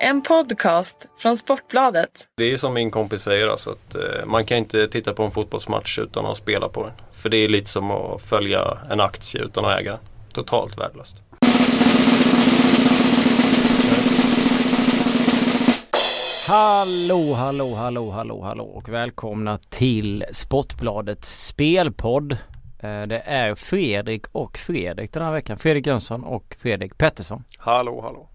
En podcast från Sportbladet. Det är som min kompis säger alltså att eh, man kan inte titta på en fotbollsmatch utan att spela på den. För det är lite som att följa en aktie utan att äga den. Totalt värdelöst. Hallå, hallå, hallå, hallå, hallå och välkomna till Sportbladets spelpodd. Eh, Det är Fredrik och Fredrik den här veckan. Fredrik Jönsson och Fredrik Pettersson. Hallå, hallå.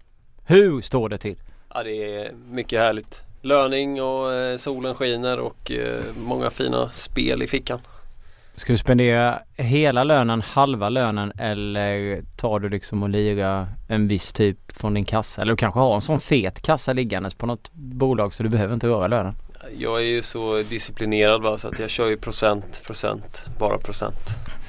Hur står det till? Ja, det är mycket härligt. Löning och eh, solen skiner och eh, många fina spel i fickan. Ska du spendera hela lönen, halva lönen eller tar du liksom och lira en viss typ från din kassa? Eller du kanske har en sån fet kassa liggandes på något bolag så du behöver inte röra lönen. Jag är ju så disciplinerad va, så att jag kör ju procent, procent, bara procent.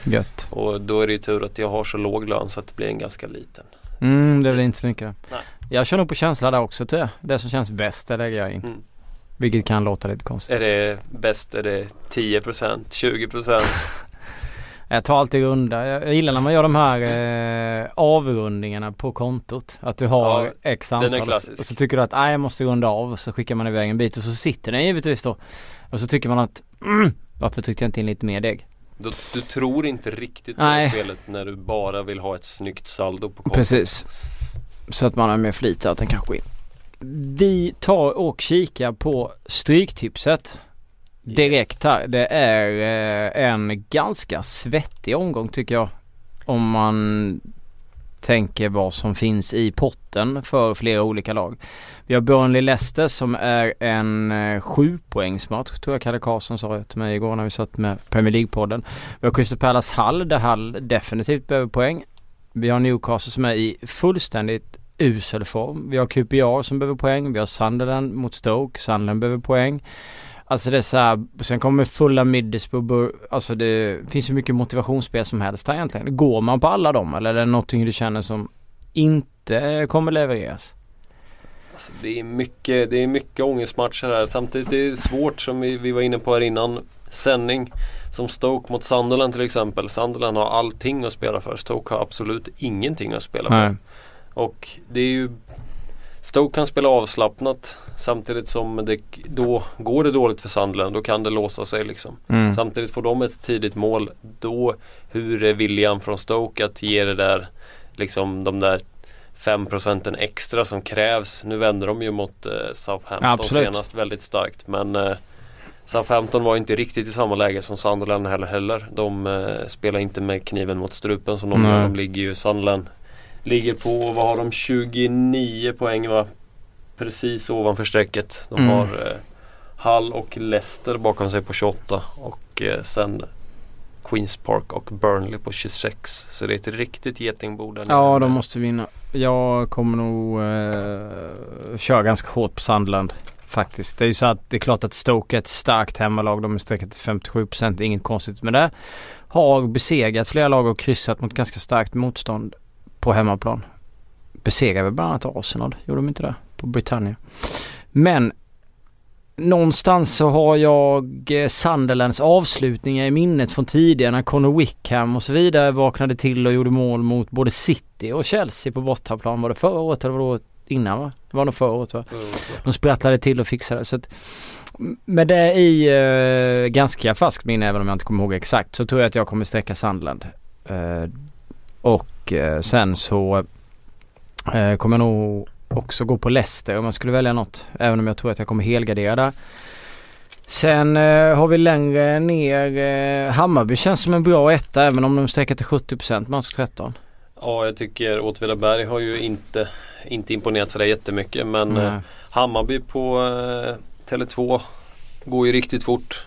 Gött. Och då är det ju tur att jag har så låg lön så att det blir en ganska liten. Mm, det blir inte så mycket. Nej. Jag kör nog på känsla där också tror jag. Det som känns bäst det lägger jag in. Mm. Vilket kan låta lite konstigt. Är det bäst? Är det 10 procent? 20 procent? Jag tar alltid runda. Jag gillar när man gör de här eh, avrundningarna på kontot. Att du har Ja, x antal och så, klassisk. och så tycker du att nej jag måste runda av och så skickar man iväg en bit och så sitter den givetvis då. Och så tycker man att mm, varför tryckte jag inte in lite mer deg? Du, du tror inte riktigt på Nej. spelet när du bara vill ha ett snyggt saldo på kontot. Precis. Så att man har mer flit att den kanske går in. Vi tar och kikar på Stryktipset. Direkt här. Det är eh, en ganska svettig omgång tycker jag. Om man tänker vad som finns i potten för flera olika lag. Vi har Burnley-Leicester som är en eh, sjupoängsmatch tror jag Kalle Karlsson sa till mig igår när vi satt med Premier League-podden. Vi har Crystal Palace Hall där Hall definitivt behöver poäng. Vi har Newcastle som är i fullständigt usel form. Vi har QPR som behöver poäng. Vi har Sunderland mot Stoke. Sunderland behöver poäng. Alltså det är så här, sen kommer fulla Middlesbrough, alltså det finns ju mycket motivationsspel som helst här egentligen. Går man på alla dem eller är det någonting du känner som inte kommer levereras? Alltså, det, är mycket, det är mycket ångestmatcher här. Samtidigt är det svårt som vi, vi var inne på här innan sändning. Som Stoke mot Sunderland till exempel. Sunderland har allting att spela för. Stoke har absolut ingenting att spela för. Nej. Och det är ju Stoke kan spela avslappnat samtidigt som det, då går det dåligt för Sunderland. Då kan det låsa sig liksom. Mm. Samtidigt får de ett tidigt mål. Då, hur är viljan från Stoke att ge det där, liksom de där 5 procenten extra som krävs. Nu vänder de ju mot eh, Southampton Absolut. senast väldigt starkt. Men eh, Southampton var inte riktigt i samma läge som Sunderland heller. heller. De eh, spelar inte med kniven mot strupen som de gör. De ligger ju, Sunderland ligger på, vad har de, 29 poäng va? Precis ovanför strecket. De Mm. har eh, Hull och Leicester bakom sig på 28 och eh, sen Queens Park och Burnley på 26. Så det är ett riktigt getingbo där nere. Ja, de måste vinna. Jag kommer nog eh, köra ganska hårt på Sandland faktiskt. Det är ju så att det är klart att Stoke är ett starkt hemmalag. De är sträckat till 57%. Inget konstigt med det. Har besegrat flera lag och kryssat mot ganska starkt motstånd på hemmaplan. Besegrade bland annat Arsenal. Gjorde de inte det? På Britannia. Men Någonstans så har jag eh, Sunderlands avslutningar i minnet från tidigare när Conor Wickham och så vidare vaknade till och gjorde mål mot både City och Chelsea på bortaplan. Var det förra året eller var det året innan va? Det var nog förra året va? De sprattlade till och fixade så att med det i eh, ganska färskt minne även om jag inte kommer ihåg exakt så tror jag att jag kommer sträcka Sunderland. Eh, och eh, sen så eh, kommer jag nog också gå på Leicester om jag skulle välja något. Även om jag tror att jag kommer helgardera där. Sen eh, har vi längre ner eh, Hammarby känns som en bra etta även om de sträcker till 70% match 13. Ja, jag tycker Åtvidaberg har ju inte, inte imponerat sådär jättemycket. Men eh, Hammarby på eh, Tele2 går ju riktigt fort.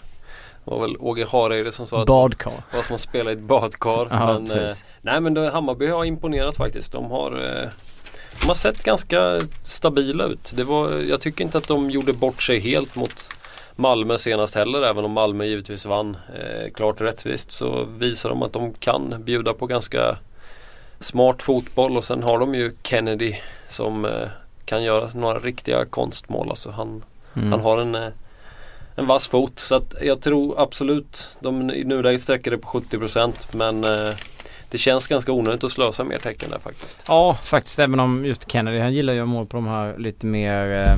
Det var väl Åge Hareide som sa att Badkar. det var som att spela i ett badkar. Ja, men, eh, nej men det, Hammarby har imponerat faktiskt. De har, eh, de har sett ganska stabila ut. Det var, jag tycker inte att de gjorde bort sig helt mot Malmö senast heller. Även om Malmö givetvis vann eh, klart rättvist så visar de att de kan bjuda på ganska smart fotboll. Och sen har de ju Kennedy som eh, kan göra några riktiga konstmål. Alltså han, Mm. han har en, eh, en vass fot. Så att jag tror absolut, de i nuläget sträcker det på 70% men eh, det känns ganska onödigt att slösa mer tecken där faktiskt. Ja faktiskt även om just Kennedy han gillar ju att mål på de här lite mer eh,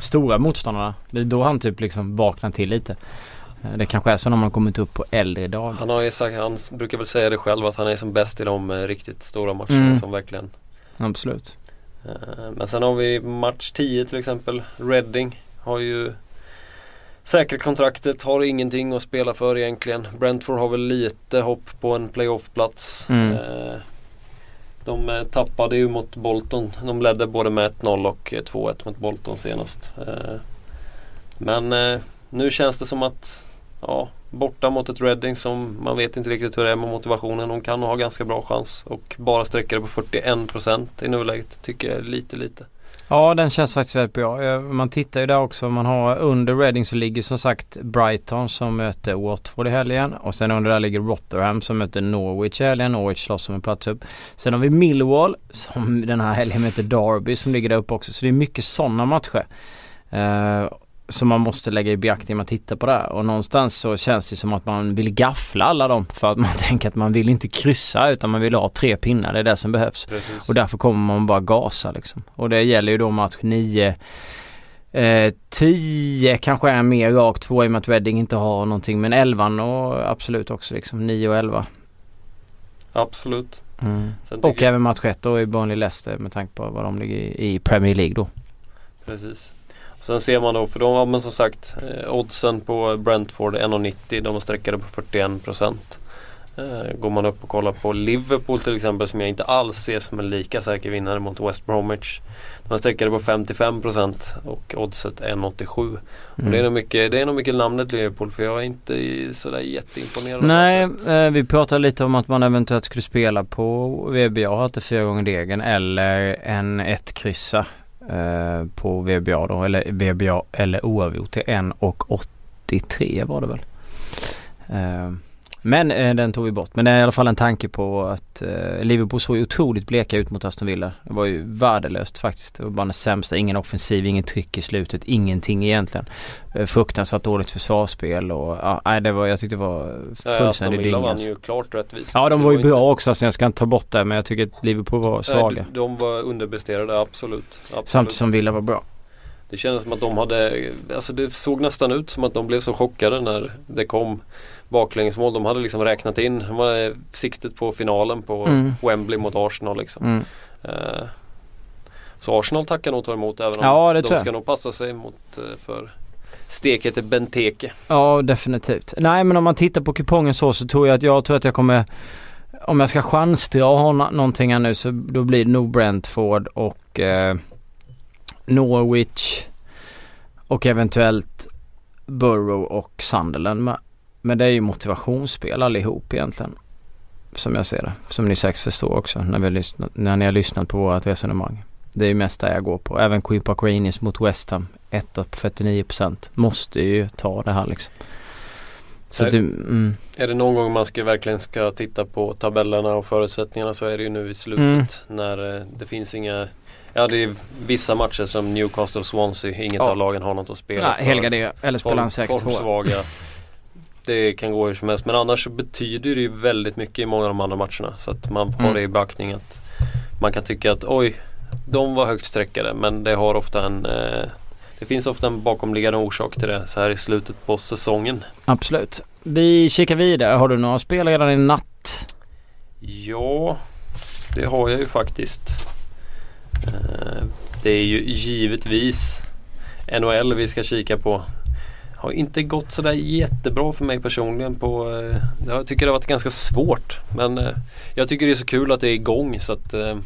stora motståndarna. Det är då han typ liksom vaknar till lite. Det kanske är så när man kommit upp på äldre dagar. Han har ju sagt, han brukar väl säga det själv att han är som bäst i de eh, riktigt stora matcherna Mm. som verkligen Absolut. Eh, Men sen har vi match 10 till exempel. Reading har ju säkrat kontraktet, har ingenting att spela för egentligen. Brentford har väl lite hopp på en playoff-plats. Mm. Eh, De tappade ju mot Bolton. De ledde både med 1-0 och eh, 2-1 mot Bolton senast. Men nu känns det som att ja, borta mot ett Reading som man vet inte riktigt hur det är med motivationen. De kan nog ha ganska bra chans och bara sträcka det på 41% i nuläget tycker jag är lite lite. Ja den känns faktiskt väldigt bra. Eh, man tittar ju där också. Man har under Reading så ligger som sagt Brighton som möter Watford i helgen. Och sen under där ligger Rotherham som möter Norwich i helgen. Norwich slåss om en plats upp. Sen har vi Millwall som den här helgen möter Derby som ligger där uppe också. Så det är mycket sådana matcher. Eh, som man måste lägga i beaktning när man tittar på det här. Och någonstans så känns det som att man vill gaffla alla dem. För att man tänker att man vill inte kryssa utan man vill ha tre pinnar. Det är det som behövs. Precis. Och därför kommer man bara gasa liksom. Och det gäller ju då match 9 eh, 10 kanske är mer rakt två i och med att Reading inte har någonting. Men 11 och absolut också liksom 9 och 11. Absolut. Mm. Och även match 1 då i Burnley Leicester med tanke på vad de ligger i, i Premier League då. precis. Sen ser man då, för de har men som sagt eh, oddsen på Brentford är 1,90. De har sträckade på 41%. Eh, går man upp och kollar på Liverpool till exempel som jag inte alls ser som en lika säker vinnare mot West Bromwich. De har sträckade på 55% och oddset 1,87. Och det är, nog mycket, det är nog mycket namnet Liverpool för jag är inte sådär jätteimponerad. Nej, det eh, vi pratade lite om att man eventuellt skulle spela på VBA, har inte fyra gånger degen eller en ett kryssa eh, på VBA då, eller VBA eller oavgjort till 1,83 var det väl. Eh, men eh, den tog vi bort. Men det är i alla fall en tanke på att eh, Liverpool såg otroligt bleka ut mot Aston Villa. Det var ju värdelöst faktiskt. Det var bara den sämsta. Ingen offensiv, ingen tryck i slutet, ingenting egentligen. Eh, fruktansvärt dåligt försvarsspel och ja, nej, det var, jag tyckte det var Ja, Aston fullständig Villa dynga. vann ju klart rättvist. Ja de Det var ju inte- bra också så jag ska inte ta bort det men jag tycker att Liverpool var svaga. Nej, de, de var underpresterade, absolut. absolut. Samtidigt som Villa var bra. Det kändes som att de hade, alltså det såg nästan ut som att de blev så chockade när det kom baklängesmål. De hade liksom räknat in, de hade siktet på finalen på Mm. Wembley mot Arsenal liksom. Mm. Eh, så Arsenal tackar nog ta emot även om Ja, de jag. ska nog passa sig mot eh, för steket i Benteke. Ja definitivt. Nej men om man tittar på kupongen så så tror jag att jag tror att jag kommer om jag ska chansdra och ha någonting här nu så då blir det nog Brentford och eh, Norwich och eventuellt Borough och Sunderland med. Men det är ju motivationsspel allihop egentligen. Som jag ser det. Som ni säkert förstår också när, vi har lyssnat, när ni har lyssnat på vårt resonemang. Det är ju mest det jag går på. Även Queen Park Rangers mot West Ham. Etta på 49%. Måste ju ta det här liksom. Så att det, mm, Är det någon gång man ska, verkligen ska titta på tabellerna och förutsättningarna så är det ju nu i slutet Mm. när eh, det finns inga Ja det är vissa matcher som Newcastle Swansea, inget Ja. av lagen har något att spela nej, helga det. Eller spela en Form, 6-2. formsvaga. Det kan gå hur som helst men annars så betyder det ju väldigt mycket i många av de andra matcherna. Så att man har Mm. det i beaktning att man kan tycka att oj, de var högt sträckade men det har ofta en eh, Det finns ofta en bakomliggande orsak till det så här i slutet på säsongen. Absolut. Vi kikar vidare. Har du några spel redan i natt? Ja, det har jag ju faktiskt. Eh, Det är ju givetvis NHL vi ska kika på. Har inte gått sådär jättebra för mig personligen på eh, Jag tycker det har varit ganska svårt men eh, Jag tycker det är så kul att det är igång så att eh,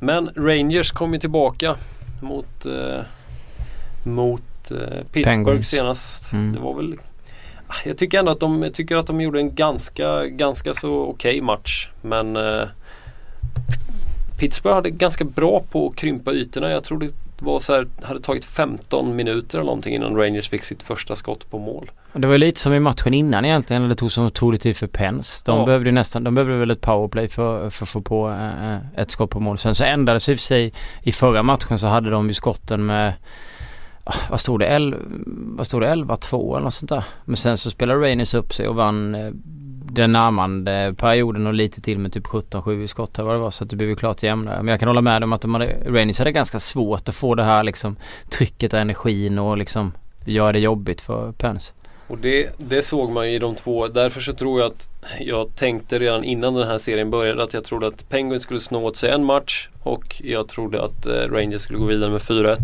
Men Rangers kom ju tillbaka mot Mot Pittsburgh Penguins. senast. Mm. Det var väl Ah, jag tycker ändå att de, tycker att de gjorde en ganska, ganska så okej match. Men eh, Pittsburgh hade ganska bra på att krympa ytorna. Jag tror det var så här, hade tagit 15 minuter eller någonting innan Rangers fick sitt första skott på mål. Det var lite som i matchen innan egentligen. Eller det tog så otroligt tid för Pens. De Ja. behövde ju nästan, de behövde väl ett powerplay för, för att få på eh, ett skott på mål. Sen så ändrades i och för sig i förra matchen så hade de ju skotten med ah, vad stod det? El, vad stod det? 11-2 eller något sånt där. Men sen så spelade Rangers upp sig och vann eh, den närmande perioden och lite till med typ 17-7 i skott eller vad det var så att det blev ju klart jämnare. Men jag kan hålla med om att de hade, Rangers hade ganska svårt att få det här liksom trycket och energin och liksom göra det jobbigt för Pens. Och det, det såg man ju i de två. Därför så tror jag att jag tänkte redan innan den här serien började att jag trodde att Penguins skulle snå åt sig en match och jag trodde att eh, Rangers skulle gå vidare med 4-1.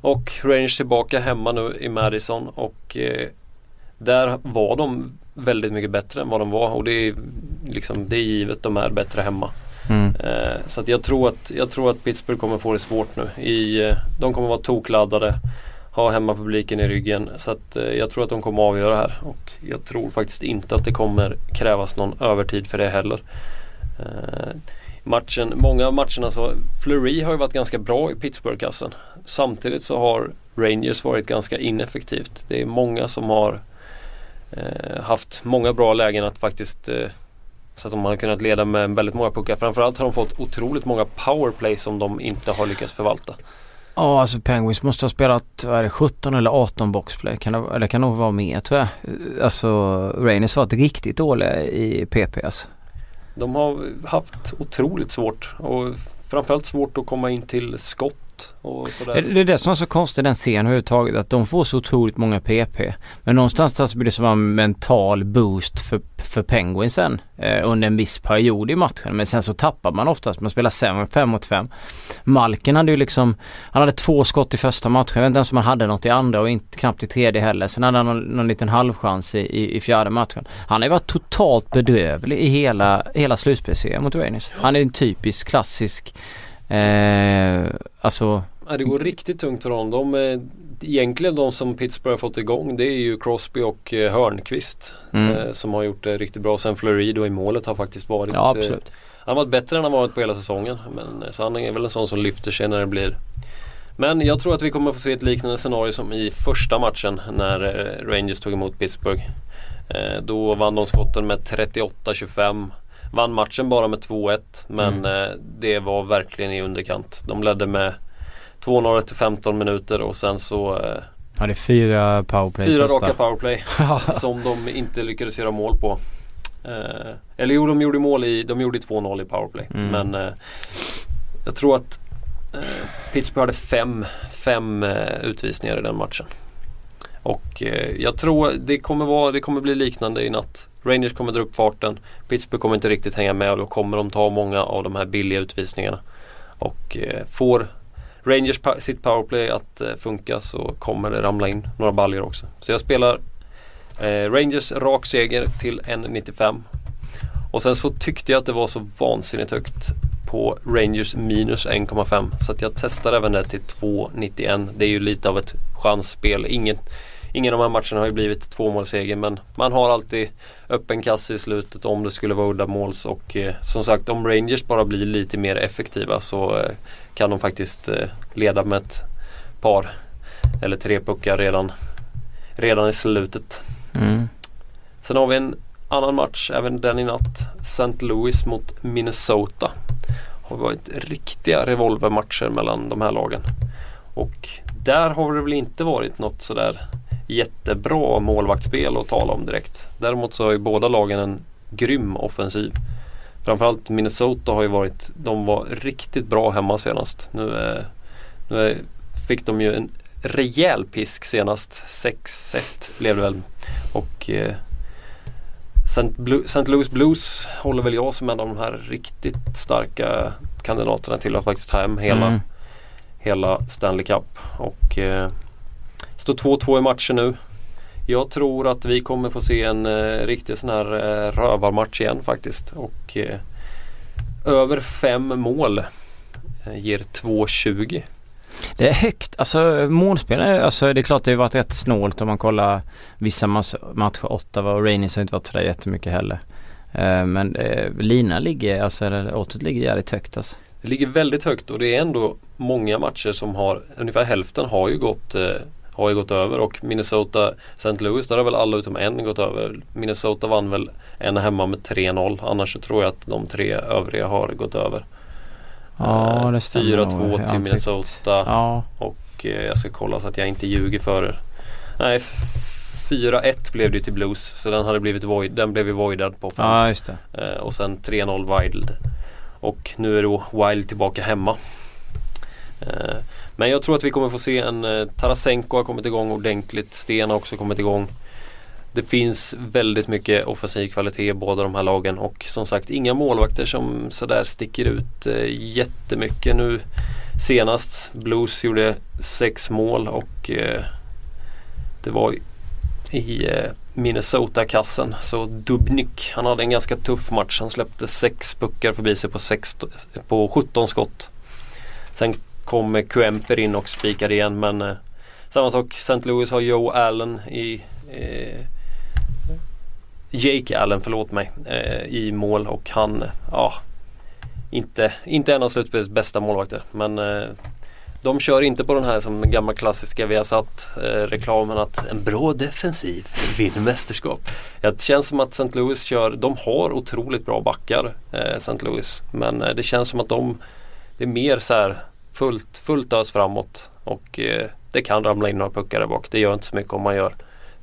Och Rangers tillbaka hemma nu i Madison och eh, där var de väldigt mycket bättre än vad de var och det är, liksom, det är givet de är bättre hemma. Mm. Eh, så att jag, tror att, jag tror att Pittsburgh kommer få det svårt nu. I, eh, de kommer vara tokladdade ha hemmapubliken i ryggen. Så att, eh, jag tror att de kommer avgöra här och jag tror faktiskt inte att det kommer krävas någon övertid för det heller. Matchen, många av matcherna så, Fleury har ju varit ganska bra i Pittsburgh-kassen. Samtidigt så har Rangers varit ganska ineffektivt. Det är många som har haft många bra lägen att faktiskt eh, så att de har kunnat leda med väldigt många puckar. Framförallt har de fått otroligt många powerplay som de inte har lyckats förvalta. Ja, alltså Penguins måste ha spelat, vad är det, 17 eller 18 boxplay. Kan det, eller kan nog vara mer tror jag. Alltså Rangers har varit riktigt dåliga i PP alltså. De har haft otroligt svårt och framförallt svårt att komma in till skott och sådär. Det är det som är så konstigt i den scenen överhuvudtaget. Att de får så otroligt många PP. Men någonstans så blir det som en mental boost för, för Penguinsen eh, under en viss period i matchen. Men sen så tappar man oftast. Man spelar sämre 5 mot 5. Malken hade ju liksom, han hade två skott i första matchen. Jag vet inte ens om han hade något i andra och inte knappt i tredje heller. Sen hade han någon, någon liten halvchans i, i, i, fjärde matchen. Han har ju varit totalt bedrövlig i hela, hela slutspelsserien mot Rangers. Han är en typisk klassisk Eh, alltså Ja, det går riktigt tungt för honom. De, eh, egentligen de som Pittsburgh har fått igång det är ju Crosby och eh, Hörnqvist. Mm. Eh, som har gjort det riktigt bra. Sen Fleury då i målet har faktiskt varit ja. Eh, han har varit bättre än han varit på hela säsongen. Men, eh, så han är väl en sån som lyfter sig när det blir men jag tror att vi kommer få se ett liknande scenario som i första matchen när Rangers tog emot Pittsburgh. Då vann de skotten med 38-25 Vann matchen bara med 2-1 men mm. eh, det var verkligen i underkant. De ledde med 2-0 efter 15 minuter och sen så eh, Ja det är fyra powerplay Fyra första. raka powerplay som de inte lyckades göra mål på. Eh, eller jo de gjorde mål i, de gjorde 2-0 i powerplay. Mm. Men eh, jag tror att eh, Pittsburgh hade fem, fem utvisningar i den matchen. Och jag tror det kommer, vara, det kommer bli liknande i natt. Rangers kommer dra upp farten. Pittsburgh kommer inte riktigt hänga med och då kommer de ta många av de här billiga utvisningarna. Och eh, får Rangers sitt powerplay att eh, funka så kommer det ramla in några baljor också. Så jag spelar eh, Rangers rak seger till 1,95. Och sen så tyckte jag att det var så vansinnigt högt på Rangers minus 1,5. Så att jag testar även det till 2,91. Det är ju lite av ett chansspel. Inget, Ingen av de här matcherna har ju blivit tvåmålsseger men man har alltid öppen kasse i slutet om det skulle vara uddamåls och eh, som sagt om Rangers bara blir lite mer effektiva så eh, kan de faktiskt eh, leda med ett par eller tre puckar redan, redan i slutet. Mm. Sen har vi en annan match, även den i natt. St. Louis mot Minnesota. Det har varit riktiga revolvermatcher mellan de här lagen. Och där har det väl inte varit något sådär jättebra målvaktsspel att tala om direkt. Däremot så har ju båda lagen en grym offensiv. Framförallt Minnesota har ju varit, de var riktigt bra hemma senast. Nu, är, nu fick de ju en rejäl pisk senast. 6-1 blev det väl. Och eh, St. Louis Blues håller väl jag som en av de här riktigt starka kandidaterna till att faktiskt ta hem hela, mm. hela Stanley Cup. Och eh, Står 2-2 i matchen nu. Jag tror att vi kommer få se en eh, riktig sån här eh, rövarmatch igen faktiskt. Och eh, över fem mål eh, ger 2-20. Det är högt. Alltså målspelare, alltså det är klart det har varit rätt snålt om man kollar vissa matcher. Ottawa och Rangers har inte varit sådär jättemycket heller. Uh, men uh, Lina ligger, alltså oddset ligger jävligt högt alltså. Det ligger väldigt högt och det är ändå många matcher som har, ungefär hälften har ju gått har ju gått över och Minnesota St. Louis där har väl alla utom en gått över. Minnesota vann väl en hemma med 3-0 annars så tror jag att de tre övriga har gått över. Ja det stämmer 4-2 till Minnesota ja. och eh, jag ska kolla så att jag inte ljuger för er. Nej 4-1 blev det till Blues så den hade blivit void, den blev ju voidad på fem. Ja, just det. Eh, och sen 3-0 Wild. Och nu är då Wild tillbaka hemma. Eh, men jag tror att vi kommer få se en eh, Tarasenko har kommit igång ordentligt. Sten har också kommit igång. Det finns väldigt mycket offensiv kvalitet i båda de här lagen och som sagt inga målvakter som sådär sticker ut eh, jättemycket. Nu senast Blues gjorde sex mål och det var i Minnesota-kassen. Så Dubnyk, han hade en ganska tuff match. Han släppte sex puckar förbi sig på, sex, på 17 skott. Sen kom Kuemper in och spikade igen men eh, samma sak. St. Louis har Joe Allen i eh, Jake Allen, förlåt mig, eh, i mål och han, eh, ja, inte, inte en av slutspelets bästa målvakter. Men eh, de kör inte på den här som gamla klassiska vi har satt eh, reklamen att en bra defensiv vinner mästerskap. Det känns som att St. Louis kör, de har otroligt bra backar eh, St. Louis. Men eh, det känns som att de, det är mer så här fullt, fullt ös framåt och eh, det kan ramla in några puckar där bak. Det gör inte så mycket om man gör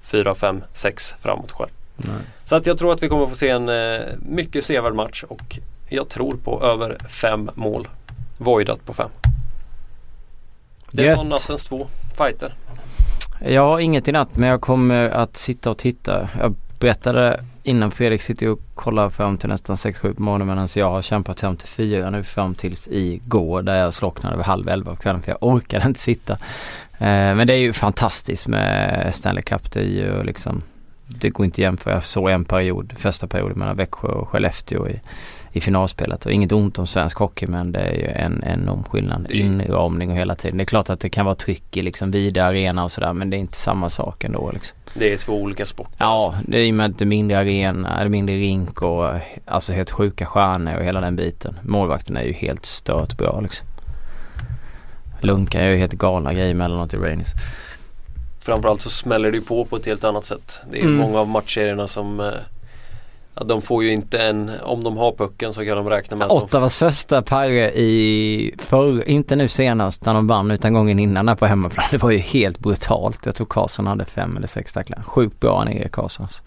4, 5, 6 framåt själv. Nej. Så att jag tror att vi kommer få se en eh, mycket sevärd match och jag tror på över fem mål. Voidat på fem. Det Gött. var nattens två fighter. Jag har inget i natt men jag kommer att sitta och titta. Jag berättade innan Fredrik sitter och kollar fram till nästan 6-7 på morgonen medan jag har kämpat fram till 4 nu fram tills igår där jag slocknade vid halv 11 på kvällen för jag orkade inte sitta. Eh, men det är ju fantastiskt med Stanley Cup. Det är ju liksom det går inte att jämföra. Jag såg en period, första perioden mellan Växjö och Skellefteå i, i finalspelet. Och inget ont om svensk hockey men det är ju en enorm skillnad. Det Inramning och hela tiden. Det är klart att det kan vara tryck i liksom vida arena och sådär men det är inte samma sak ändå liksom. Det är två olika sporter. Ja, det är och med att det är mindre arena, det är mindre rink och alltså helt sjuka stjärnor och hela den biten. Målvakten är ju helt stört bra liksom. Lunkan gör ju helt galna grejer emellanåt i Rainis. Framförallt så smäller det ju på på ett helt annat sätt. Det är Mm. många av matchserierna som eh, ja, de får ju inte en, om de har pucken så kan de räkna med att de Ottawas första parre i förr, inte nu senast när de vann utan gången innan där på hemmaplan. Det var ju helt brutalt. Jag tror Karlsson hade fem eller sex tacklar. Sjukt bra han är Karlsson. alltså.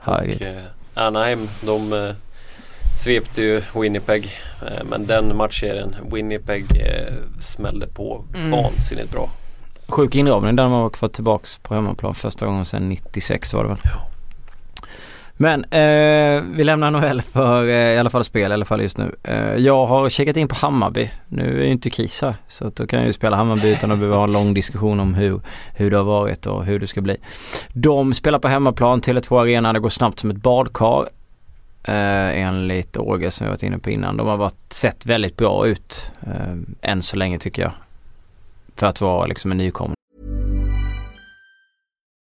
Herregud. Och, eh, Anaheim de eh, svepte ju Winnipeg. Eh, men den matchserien, Winnipeg eh, smällde på Mm. vansinnigt bra. Sjuk inramning där man var kvar tillbaks på hemmaplan första gången sedan 96 var det väl. Ja. Men eh, vi lämnar NHL för eh, i alla fall spel i alla fall just nu. Eh, jag har checkat in på Hammarby. Nu är ju inte kris här så att då kan jag ju spela Hammarby utan att behöva ha en lång diskussion om hur, hur det har varit och hur det ska bli. De spelar på hemmaplan, Tele2 Arena. Det går snabbt som ett badkar. Eh, enligt Åge som jag varit inne på innan. De har varit, sett väldigt bra ut eh, än så länge tycker jag. För att vara liksom en nykomling.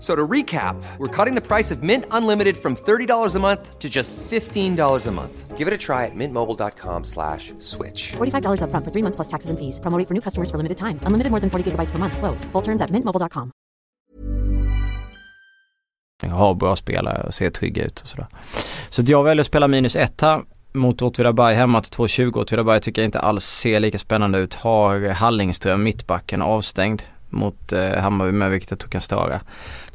So to recap, we're cutting the price of Mint Unlimited from $30 a month to just $15 a month. Give it a try at mintmobile.com slash switch. $45 upfront for three months plus taxes and fees. Promo rate for new customers for limited time. Unlimited more than 40 gigabytes per month. Slows. Full terms at mintmobile.com. har bra spelare och ser trygga ut och sådär. Så att jag väljer att spela minus ett här mot Åtvidaberg hemma till 2.20. Åtvidaberg tycker jag inte alls ser lika spännande ut. Har Hallingström, mittbacken, avstängd mot eh, Hammarby med vilket jag tror kan störa.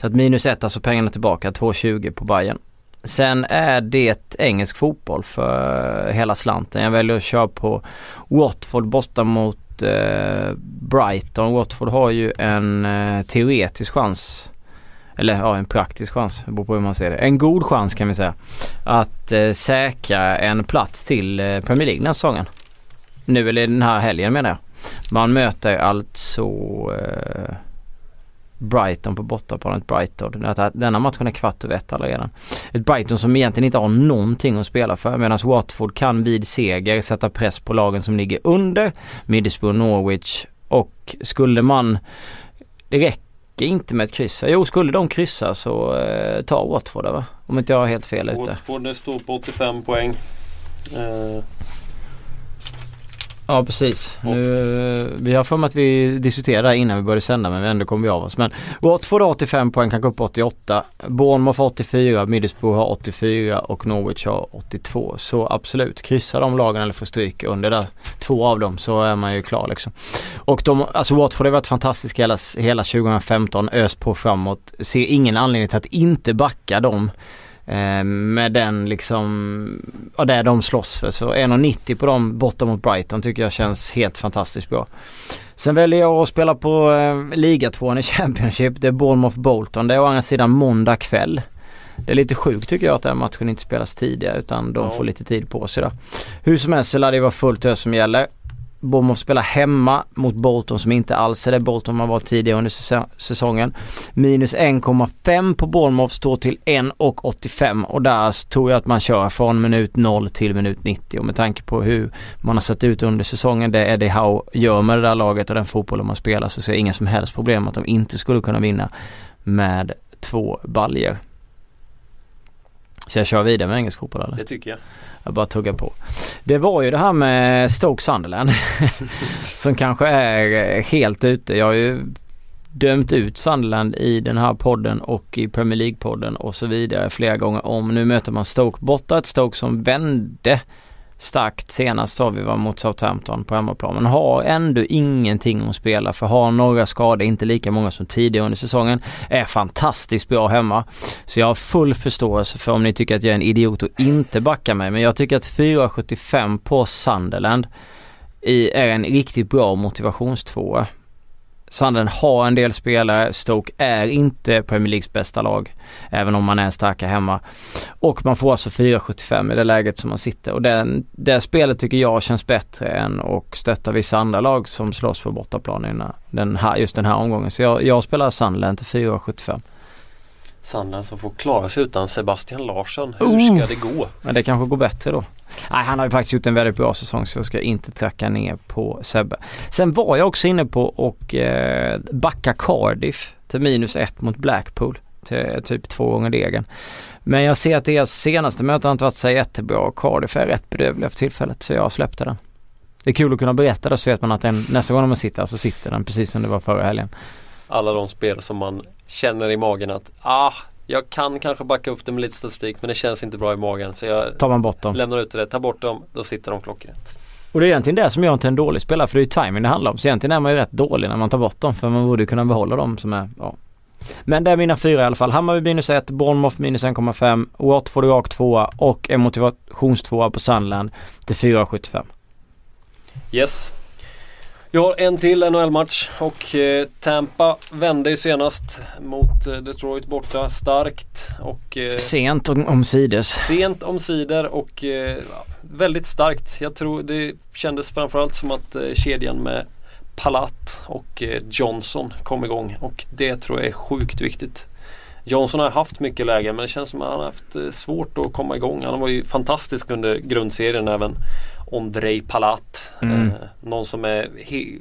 Så att minus ett, alltså pengarna tillbaka, 2.20 på Bayern. Sen är det engelsk fotboll för hela slanten. Jag väljer att köra på Watford borta mot eh, Brighton. Watford har ju en eh, teoretisk chans eller ja, en praktisk chans, det beror på hur man ser det. En god chans kan vi säga. Att eh, säkra en plats till eh, Premier League den här säsongen. Nu eller den här helgen menar jag. Man möter alltså eh, Brighton på bortaplanet Brighton. Denna matchen är kvart över ett redan. Ett Brighton som egentligen inte har någonting att spela för medan Watford kan vid seger sätta press på lagen som ligger under Middlesbrough, Norwich och skulle man det räcker inte med ett kryss. Jo, skulle de kryssa så eh, ta Watford det va? Om inte jag har helt fel ute. Watford det står på 85 poäng. Eh, Ja precis. Nu, vi har för mig att vi diskuterade innan vi började sända men ändå kom vi av oss. Men Watford har 85 poäng, kan gå upp 88. Bournemouth har 84, Middlesbrough har 84 och Norwich har 82. Så absolut, kryssa de lagen eller få stryk under där två av dem så är man ju klar liksom. Och de, alltså Watford har varit fantastiska hela, hela 2015, ös på framåt. Ser ingen anledning till att inte backa dem. Eh, med den liksom, ja det de slåss för. Så 1,90 på dem borta mot Brighton tycker jag känns helt fantastiskt bra. Sen väljer jag att spela på eh, ligatvåan i Championship. Det är Bournemouth Bolton. Det är å andra sidan måndag kväll. Det är lite sjukt tycker jag att den matchen inte spelas tidigare utan de ja. får lite tid på sig då. Hur som helst så lär det vara fullt ös som gäller. Bournemouth spelar hemma mot Bolton som inte alls är det Bolton man var tidigare under säsongen. Minus 1,5 på Bournemouth står till 1,85 och där tror jag att man kör från minut 0 till minut 90 och med tanke på hur man har sett ut under säsongen, det Eddie Howe gör med det där laget och den fotbollen man spelar så ser jag inga som helst problem att de inte skulle kunna vinna med två baljer. Så jag kör vidare med engelsk fotboll eller? Det tycker jag. Jag bara tuggar på. Det var ju det här med Stoke Sunderland som kanske är helt ute. Jag har ju dömt ut Sunderland i den här podden och i Premier League-podden och så vidare flera gånger om. Nu möter man Stoke borta, ett Stoke som vände starkt senast sa vi var mot Southampton på hemmaplan. Men har ändå ingenting att spela för har några skador, inte lika många som tidigare under säsongen. Är fantastiskt bra hemma. Så jag har full förståelse för om ni tycker att jag är en idiot och inte backar mig. Men jag tycker att 4,75 på Sunderland är en riktigt bra motivationstvåa. Sanden har en del spelare. Stoke är inte Premier Leagues bästa lag. Även om man är starka hemma. Och man får alltså 4,75 i det läget som man sitter. Och den, det spelet tycker jag känns bättre än att stötta vissa andra lag som slåss på bortaplan den här, just den här omgången. Så jag, jag spelar Sunderland till 4,75. Sandland som får klara sig utan Sebastian Larsson. Hur oh. ska det gå? Men det kanske går bättre då. Nej, han har ju faktiskt gjort en väldigt bra säsong så jag ska inte tracka ner på Sebbe. Sen var jag också inne på och eh, backa Cardiff till minus ett mot Blackpool. Till typ två gånger degen. Men jag ser att deras senaste möte har inte varit så jättebra. Cardiff är rätt bedrövliga för tillfället så jag släppte den. Det är kul att kunna berätta det så vet man att den, nästa gång man sitter så sitter den precis som det var förra helgen. Alla de spel som man känner i magen att ah, jag kan kanske backa upp det med lite statistik men det känns inte bra i magen. Så jag Tar man bort dem. lämnar ut det. Tar bort dem, då sitter de klockrent. Och det är egentligen det som gör en till en dålig spelare för det är ju timing det handlar om. Så egentligen är man ju rätt dålig när man tar bort dem för man borde kunna behålla dem som är, ja. Men det är mina fyra i alla fall. Hammarby minus 1, Bournemouth minus 1,5, Watford rak 2 och en motivationstvåa på Sunderland till 4,75. Yes, vi har en till NHL-match och eh, Tampa vände ju senast mot eh, Detroit borta starkt och eh, Sent om, om sides. Sent om sidor och väldigt starkt. Jag tror det kändes framförallt som att kedjan med Palat och Johnson kom igång och det tror jag är sjukt viktigt. Johnson har haft mycket läge men det känns som att han har haft svårt att komma igång. Han var ju fantastisk under grundserien även. Ondrej Palat. Mm. Eh, någon som är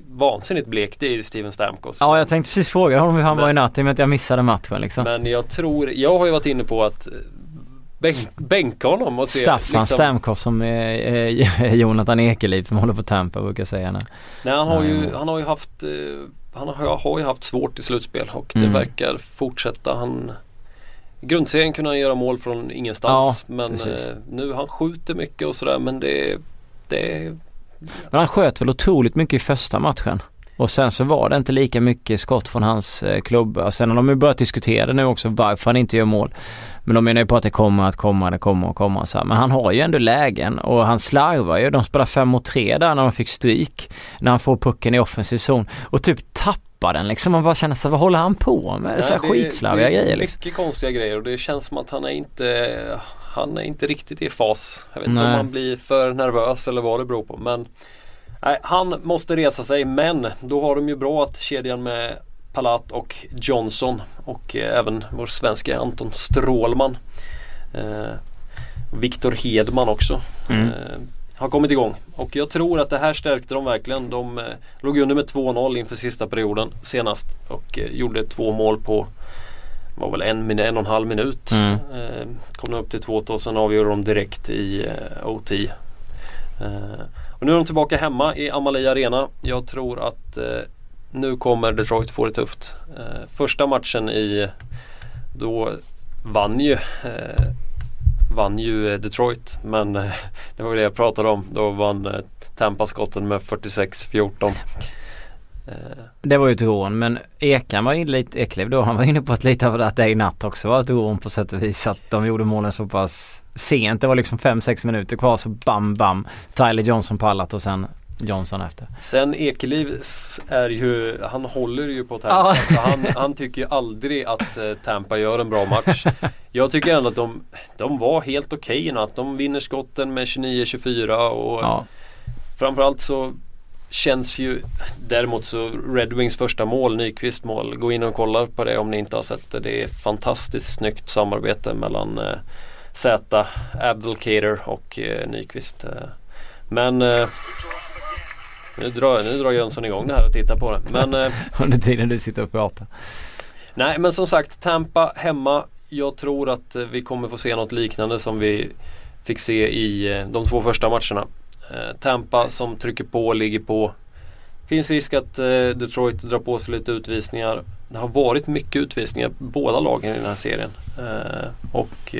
vansinnigt blek det är ju Steven Stamkos. Ja jag tänkte precis fråga honom hur han men, var i natt i och med att jag missade matchen liksom. Men jag tror, jag har ju varit inne på att eh, bänk, bänka honom och se Staffan liksom, Stamkos som är, är Jonathan Ekeliv som håller på Tampa brukar säga. Nej, nej han har ju, han har ju haft eh, han har, har ju haft svårt i slutspel och mm. det verkar fortsätta. Han i grundserien kunde han göra mål från ingenstans ja, men eh, nu han skjuter mycket och sådär men det det... Men han sköt väl otroligt mycket i första matchen. Och sen så var det inte lika mycket skott från hans eh, klubba. Sen har de ju börjat diskutera nu också varför han inte gör mål. Men de menar ju på att det kommer att komma, det kommer att komma så här. Men han har ju ändå lägen och han slarvar ju. De spelar 5 mot 3 där när de fick stryk. När han får pucken i offensiv zon. Och typ tappar den liksom. Man bara känner sig, vad håller han på med? Nej, så här skitslarviga grejer liksom. Mycket konstiga grejer och det känns som att han är inte han är inte riktigt i fas. Jag vet inte om han blir för nervös eller vad det beror på. Men nej, han måste resa sig men då har de ju bra att kedjan med Palat och Johnson och eh, även vår svenska Anton Strålman. Eh, Viktor Hedman också. Mm. Eh, har kommit igång och jag tror att det här stärkte dem verkligen. De eh, låg under med 2-0 inför sista perioden senast och eh, gjorde två mål på var väl en, en och en halv minut. Mm. Eh, kom de upp till 2 och sen avgjorde de direkt i eh, OT. Eh, och nu är de tillbaka hemma i Amalie Arena. Jag tror att eh, nu kommer Detroit få det tufft. Eh, första matchen i då vann ju eh, vann ju Detroit men det var det jag pratade om. Då vann Tampa skotten med 46-14. Det var ju ett rån men Ekan var inne lite, Ekliv då, han var inne på att lite av att det i natt också var ett rån på sätt och vis. Att de gjorde målen så pass sent. Det var liksom 5-6 minuter kvar så bam bam. Tyler Johnson på allat och sen Johnson efter. Sen Ekeliv är ju, han håller ju på Tampa. Ja. Så han, han tycker ju aldrig att eh, Tampa gör en bra match. Jag tycker ändå att de, de var helt okej okay i natt. De vinner skotten med 29-24 och Ja. framförallt så känns ju däremot så Red Wings första mål, Nyqvist mål. Gå in och kolla på det om ni inte har sett det. Det är fantastiskt snyggt samarbete mellan eh, Z, Abdelkader och eh, Nyqvist. Eh. Men eh, nu drar, nu drar Jönsson igång det här och tittar på det. Men eh, Under tiden du sitter och pratar. Nej men som sagt Tampa hemma. Jag tror att eh, vi kommer få se något liknande som vi fick se i eh, de två första matcherna. Eh, Tampa som trycker på och ligger på. Finns risk att eh, Detroit drar på sig lite utvisningar. Det har varit mycket utvisningar båda lagen i den här serien. Eh, och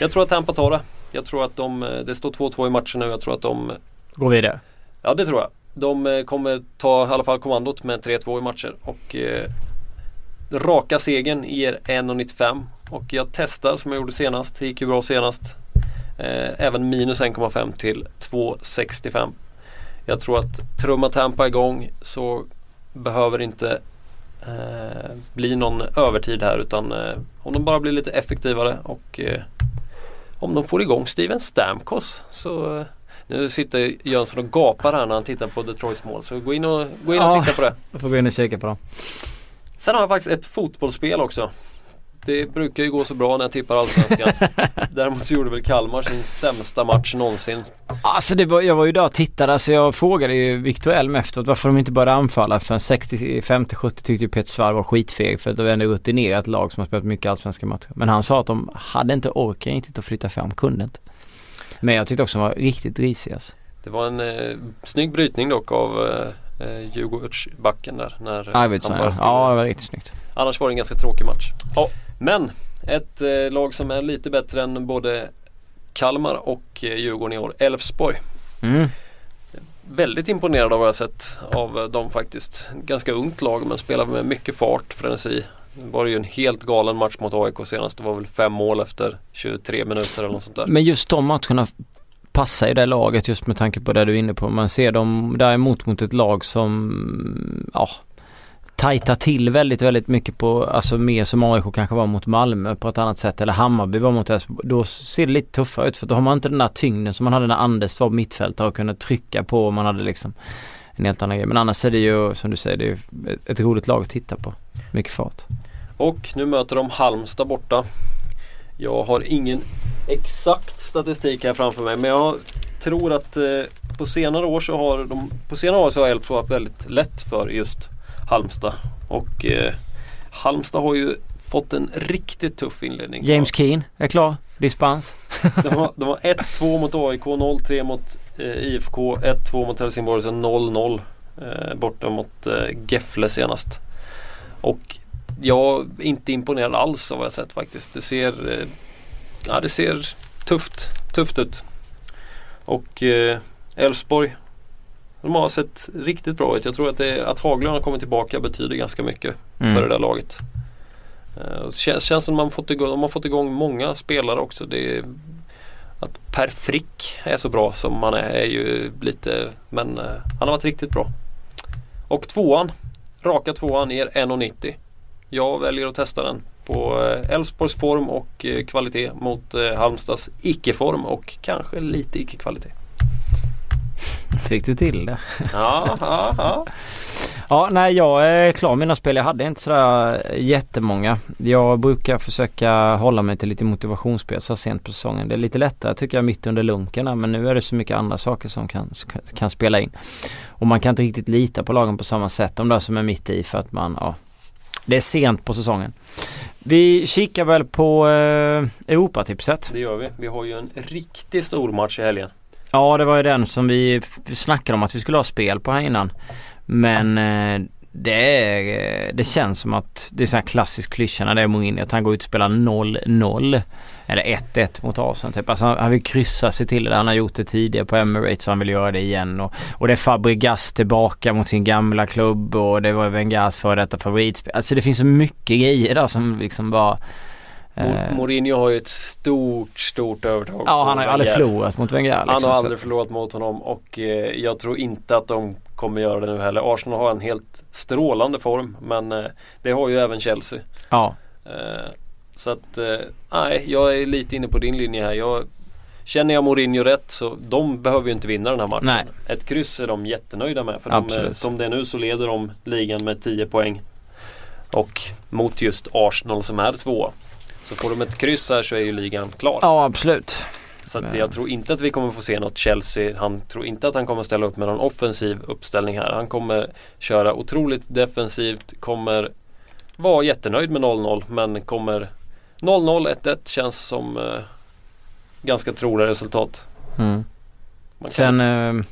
jag tror att Tampa tar det. Jag tror att de, det står 2-2 i matchen nu. Jag tror att de Går vidare. Ja det tror jag. De kommer ta i alla fall kommandot med 3-2 i matcher och eh, raka segern ger 1,95 och jag testar som jag gjorde senast. Det gick ju bra senast. Eh, även minus 1,5 till 2,65. Jag tror att trumma Tampa igång så behöver inte eh, bli någon övertid här utan eh, om de bara blir lite effektivare och eh, om de får igång Steven Stamkos så eh, nu sitter Jönsson och gapar här när han tittar på Detroits mål så gå in och, gå in och Ja. titta på det. Jag får gå in och kika på dem. Sen har jag faktiskt ett fotbollsspel också. Det brukar ju gå så bra när jag tippar Allsvenskan. Däremot så gjorde väl Kalmar sin sämsta match någonsin. Alltså det var, jag var ju där och tittade. Alltså jag frågade ju Victor Elm efteråt varför de inte började anfalla. För 65-70 tyckte ju Peter Svärd var skitfeg. För det var ändå rutinerat lag som har spelat mycket allsvenska matcher. Men han sa att de hade inte orken riktigt att flytta fram. Kunde inte. Men jag tyckte också de var riktigt risiga. Alltså. Det var en eh, snygg brytning dock av eh, eh, Djurgårdsbacken där. När Arvidsson ja. Ja det var riktigt snyggt. Annars var det en ganska tråkig match. Men ett eh, lag som är lite bättre än både Kalmar och eh, Djurgården i år. Elfsborg. Mm. Väldigt imponerad av vad jag sett av eh, dem faktiskt. Ganska ungt lag men spelar med mycket fart, frenesi. Det var ju en helt galen match mot AIK senast. Det var väl fem mål efter 23 minuter eller något sånt där. Men just de matcherna passar i det laget just med tanke på det du är inne på. Man ser dem däremot mot ett lag som, ja, tajta till väldigt, väldigt mycket på, alltså mer som AIK kanske var mot Malmö på ett annat sätt eller Hammarby var mot Elfsborg. Då ser det lite tuffare ut för då har man inte den där tyngden som man hade när Anders var mittfältare och kunde trycka på och man hade liksom en helt annan grej. Men annars är det ju som du säger, det är ju ett- ett roligt lag att titta på. Mycket fart. Och nu möter de Halmstad borta. Jag har ingen exakt statistik här framför mig men jag tror att eh, på senare år så har de, på senare år så har Elfsborg haft väldigt lätt för just Halmstad. Och eh, Halmstad har ju fått en riktigt tuff inledning. James Keen är klar. Dispens. De har, de har 1-2 mot AIK, 0-3 mot eh, IFK, 1-2 mot Helsingborg sen 0-0 eh, borta mot eh, Gefle senast. Och jag är inte imponerad alls av vad jag sett faktiskt. Det ser, eh, ja, det ser tufft, tufft ut. Och eh, Elfsborg de har sett riktigt bra ut. Jag tror att, det, att Haglund har kommit tillbaka betyder ganska mycket Mm. för det där laget. Eh, det känns, känns som att man fått igång, de har fått igång många spelare också. Det att Per Frick är så bra som han är, är ju lite Men eh, han har varit riktigt bra. Och tvåan, raka tvåan ger 1,90. Jag väljer att testa den på eh, Elfsborgs form och eh, kvalitet mot eh, Halmstads icke-form och kanske lite icke-kvalitet. Fick du till det? Ja, ja, ja. Ja, nej jag är klar med mina spel. Jag hade inte sådär jättemånga. Jag brukar försöka hålla mig till lite motivationsspel så sent på säsongen. Det är lite lättare tycker jag mitt under lunken men nu är det så mycket andra saker som kan, kan spela in. Och man kan inte riktigt lita på lagen på samma sätt. De där som är mitt i för att man, ja. Det är sent på säsongen. Vi kikar väl på eh, Europatipset. Det gör vi. Vi har ju en riktigt stor match i helgen. Ja det var ju den som vi snackade om att vi skulle ha spel på här innan. Men eh, det, är, eh, det känns som att det är så här klassisk klyscha när det är Mourinho att han går ut och spelar 0-0. Eller 1-1 mot Arsenal typ. Alltså han, vill kryssa sig till det. Han har gjort det tidigare på Emirates så han vill göra det igen. Och, och det är Fabregas tillbaka mot sin gamla klubb och det var Wengas före detta favoritspel. Alltså det finns så mycket grejer där som liksom bara... Eh, Mourinho har ju ett stort, stort övertag. ja han har ju aldrig förlorat mot Wenger liksom. Han har så- aldrig förlorat mot honom och eh, jag tror inte att de kommer göra det nu heller. Arsenal har en helt strålande form men eh, det har ju även Chelsea. Ja. Eh, så att eh, nej, jag är lite inne på din linje här. Jag, känner jag Mourinho rätt så de behöver ju inte vinna den här matchen. Nej. Ett kryss är de jättenöjda med. För de, eh, som det är nu så leder de ligan med 10 poäng. Och mot just Arsenal som är två. Så får de ett kryss här så är ju ligan klar. Ja absolut. Så Ja. jag tror inte att vi kommer få se något Chelsea. Han tror inte att han kommer ställa upp med någon offensiv uppställning här. Han kommer köra otroligt defensivt. Kommer vara jättenöjd med 0-0 men kommer 0-0, 1-1 känns som eh, ganska troliga resultat. Mm. Kan, Sen eh,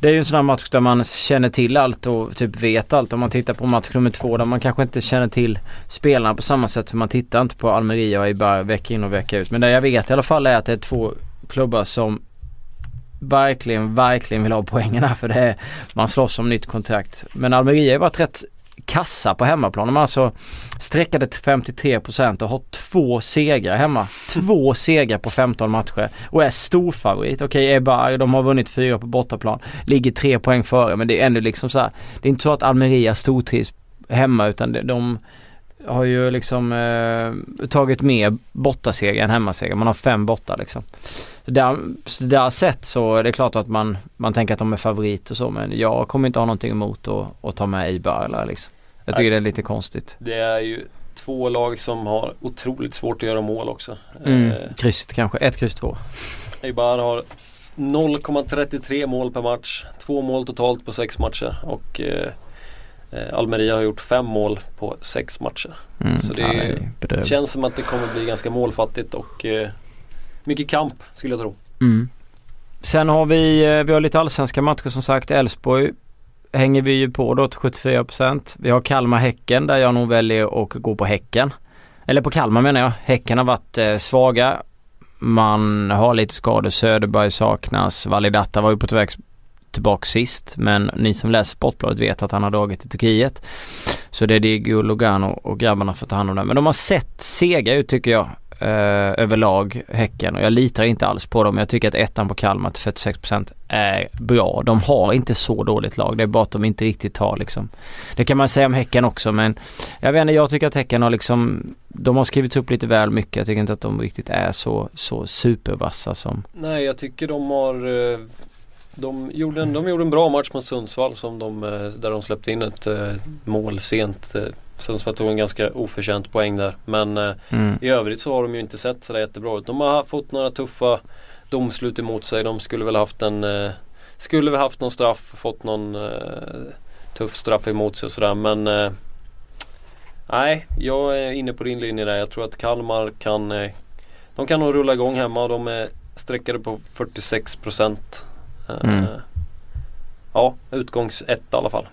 det är ju en sån här match där man känner till allt och typ vet allt. Om man tittar på match nummer två där man kanske inte känner till spelarna på samma sätt. För man tittar inte på Almeria i bara vecka in och vecka ut. Men det jag vet i alla fall är att det är två klubbar som verkligen, verkligen vill ha poängen här. För det är, man slåss om nytt kontrakt. Men Almeria har ju varit rätt kassa på hemmaplan. De har alltså sträckade till 53% och har två segrar hemma. Två segrar på 15 matcher och är storfavorit. Okej, Eibar, de har vunnit fyra på bortaplan. Ligger tre poäng före men det är ändå liksom så här. Det är inte så att Almeria stortrivs hemma utan de, de har ju liksom eh, tagit mer bortasegrar än hemmasegrar. Man har fem borta liksom. Så där, så där sett så är det klart att man, man tänker att de är favorit och så men jag kommer inte ha någonting emot att, att ta med Eibar eller liksom. Jag tycker Nej. det är lite konstigt. det är ju två lag som har otroligt svårt att göra mål också. Mm. Eh, Krysset kanske, ett kryss två. Eibar har 0,33 mål per match. Två mål totalt på sex matcher. Och eh, Almeria har gjort fem mål på sex matcher. Mm. Så det är bedrövligt. Känns som att det kommer bli ganska målfattigt och eh, mycket kamp skulle jag tro. Mm. Sen har vi, eh, vi har lite allsvenska matcher som sagt. Elfsborg hänger vi ju på då till 74%. Vi har Kalmar-Häcken där jag nog väljer att gå på Häcken. Eller på Kalmar menar jag. Häcken har varit eh, svaga. Man har lite skador. Söderberg saknas. Validata var ju på väg tillbaka sist. Men ni som läser Sportbladet vet att han har dragit till Turkiet. Så det är Diego Lugano och grabbarna får ta hand om det. Men de har sett sega ut tycker jag. Eh, överlag Häcken och jag litar inte alls på dem. Jag tycker att ettan på Kalmar till 46% är bra. De har inte så dåligt lag. Det är bara att de inte riktigt har liksom. Det kan man säga om Häcken också men jag vet inte, jag tycker att Häcken har liksom de har skrivits upp lite väl mycket. Jag tycker inte att de riktigt är så, så supervassa som Nej, jag tycker de har eh, de gjorde, en, de gjorde en bra match mot Sundsvall som de, eh, där de släppte in ett eh, mål sent. Eh, Sundsvall tog en ganska oförtjänt poäng där. Men mm. i övrigt så har de ju inte sett sådär jättebra ut. De har fått några tuffa domslut emot sig. De skulle väl haft en Skulle väl haft någon straff, fått någon tuff straff emot sig och sådär men Nej, jag är inne på din linje där. Jag tror att Kalmar kan De kan nog rulla igång hemma. De är sträckade på 46 procent. Eh, Mm. Ja, utgångs ett i alla fall.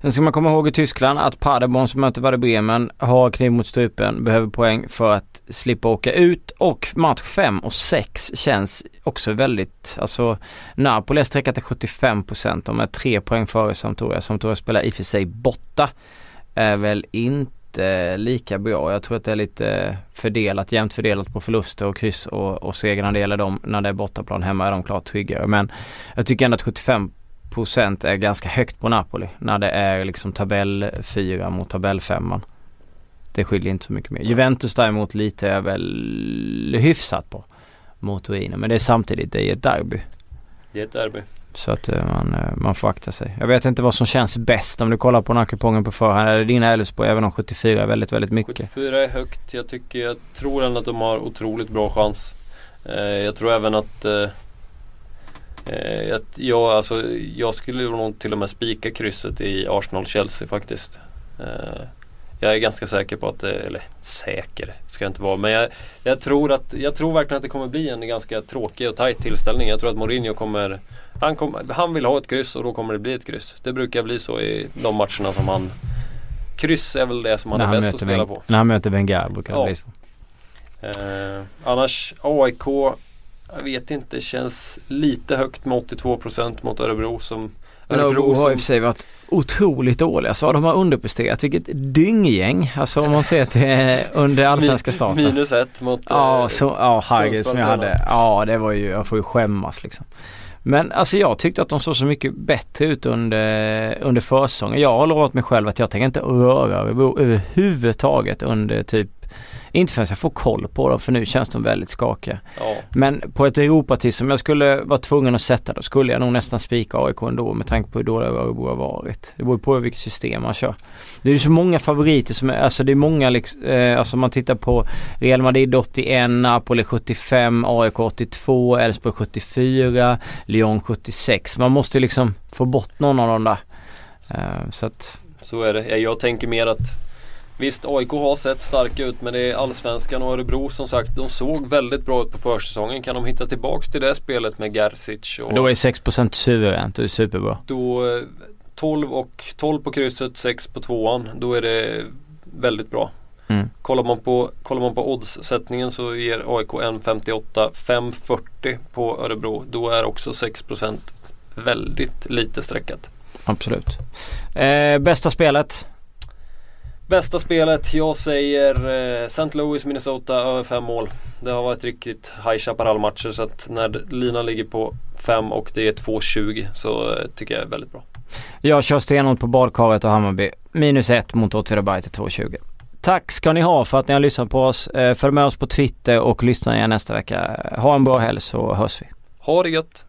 Sen ska man komma ihåg i Tyskland att Paderborn som möter Werder Bremen har kniv mot strupen, behöver poäng för att slippa åka ut och match 5 och 6 känns också väldigt, alltså Napoli är sträckat till 75% de är tre poäng före Sampdoria. Sampdoria spelar i och för sig borta. Är väl inte lika bra. Jag tror att det är lite fördelat, jämnt fördelat på förluster och kryss och, och seger när det gäller dem. När det är bortaplan hemma är de klart tryggare. Men jag tycker ändå att 75 procent är ganska högt på Napoli när det är liksom tabell 4 mot tabell 5 Det skiljer inte så mycket mer. Juventus däremot lite är väl hyfsat på mot Torino men det är samtidigt det är ett derby. Det är ett derby. Så att eh, man, eh, man får akta sig. Jag vet inte vad som känns bäst om du kollar på den här kupongen på förhand. Är det dina Elfsborg även om 74 är väldigt väldigt mycket? 74 är högt. Jag tycker, jag tror ändå att de har otroligt bra chans. Eh, jag tror även att att jag, alltså, jag skulle nog till och med spika krysset i Arsenal-Chelsea faktiskt. Eh, Jag är ganska säker på att, eller säker ska jag inte vara, men jag, jag, tror att, jag tror verkligen att det kommer bli en ganska tråkig och tajt tillställning. Jag tror att Mourinho kommer han, kom, han vill ha ett kryss och då kommer det bli ett kryss. Det brukar bli så i de matcherna som han Kryss är väl det som han när är bäst att spela på. När han möter Wenger brukar det ja. bli så. Eh, annars AIK, jag vet inte, känns lite högt med 82% mot Örebro som men Örebro har i och för sig varit otroligt dåliga. Så de har underpresterat. Vilket dynggäng. Alltså om man ser till under allsvenska starten. Minus ett mot Ja, eh, så, ja herregud som jag hade. Ja det var ju, jag får ju skämmas liksom. Men alltså jag tyckte att de såg så mycket bättre ut under, under försäsongen. Jag har lovat mig själv att jag tänker inte röra överhuvudtaget under typ inte förrän jag får koll på dem för nu känns de väldigt skakiga. Ja. Men på ett Europatis som jag skulle vara tvungen att sätta då skulle jag nog nästan spika AIK ändå med tanke på hur dåliga Örebro har varit. Det beror på vilket system man kör. Det är ju så många favoriter som är, alltså det är många liksom, eh, alltså man tittar på Real Madrid 81, Napoli 75, AIK 82, Elfsborg 74, Lyon 76. Man måste liksom få bort någon av dem där. Eh, så att så är det. Jag tänker mer att Visst, AIK har sett starka ut men det är Allsvenskan och Örebro som sagt. De såg väldigt bra ut på försäsongen. Kan de hitta tillbaks till det spelet med Gerzic? Och då är 6% suveränt. Det är superbra. Då 12 eh, och 12 på krysset, 6 på tvåan. Då är det väldigt bra. Mm. Kollar, man på, kollar man på oddssättningen så ger AIK 1,58 5,40 på Örebro. Då är också 6% väldigt lite streckat. Absolut. Eh, bästa spelet? Bästa spelet, jag säger eh, St. Louis, Minnesota över fem mål. Det har varit riktigt High Chaparral-matcher så att när linan ligger på 5 och det är 2,20 så eh, tycker jag är väldigt bra. Jag kör stenhårt på badkaret och Hammarby. Minus 1 mot Åtvidaberg till 2,20. Tack ska ni ha för att ni har lyssnat på oss. Eh, följ med oss på Twitter och lyssna igen nästa vecka. Ha en bra helg så hörs vi. Ha det gött!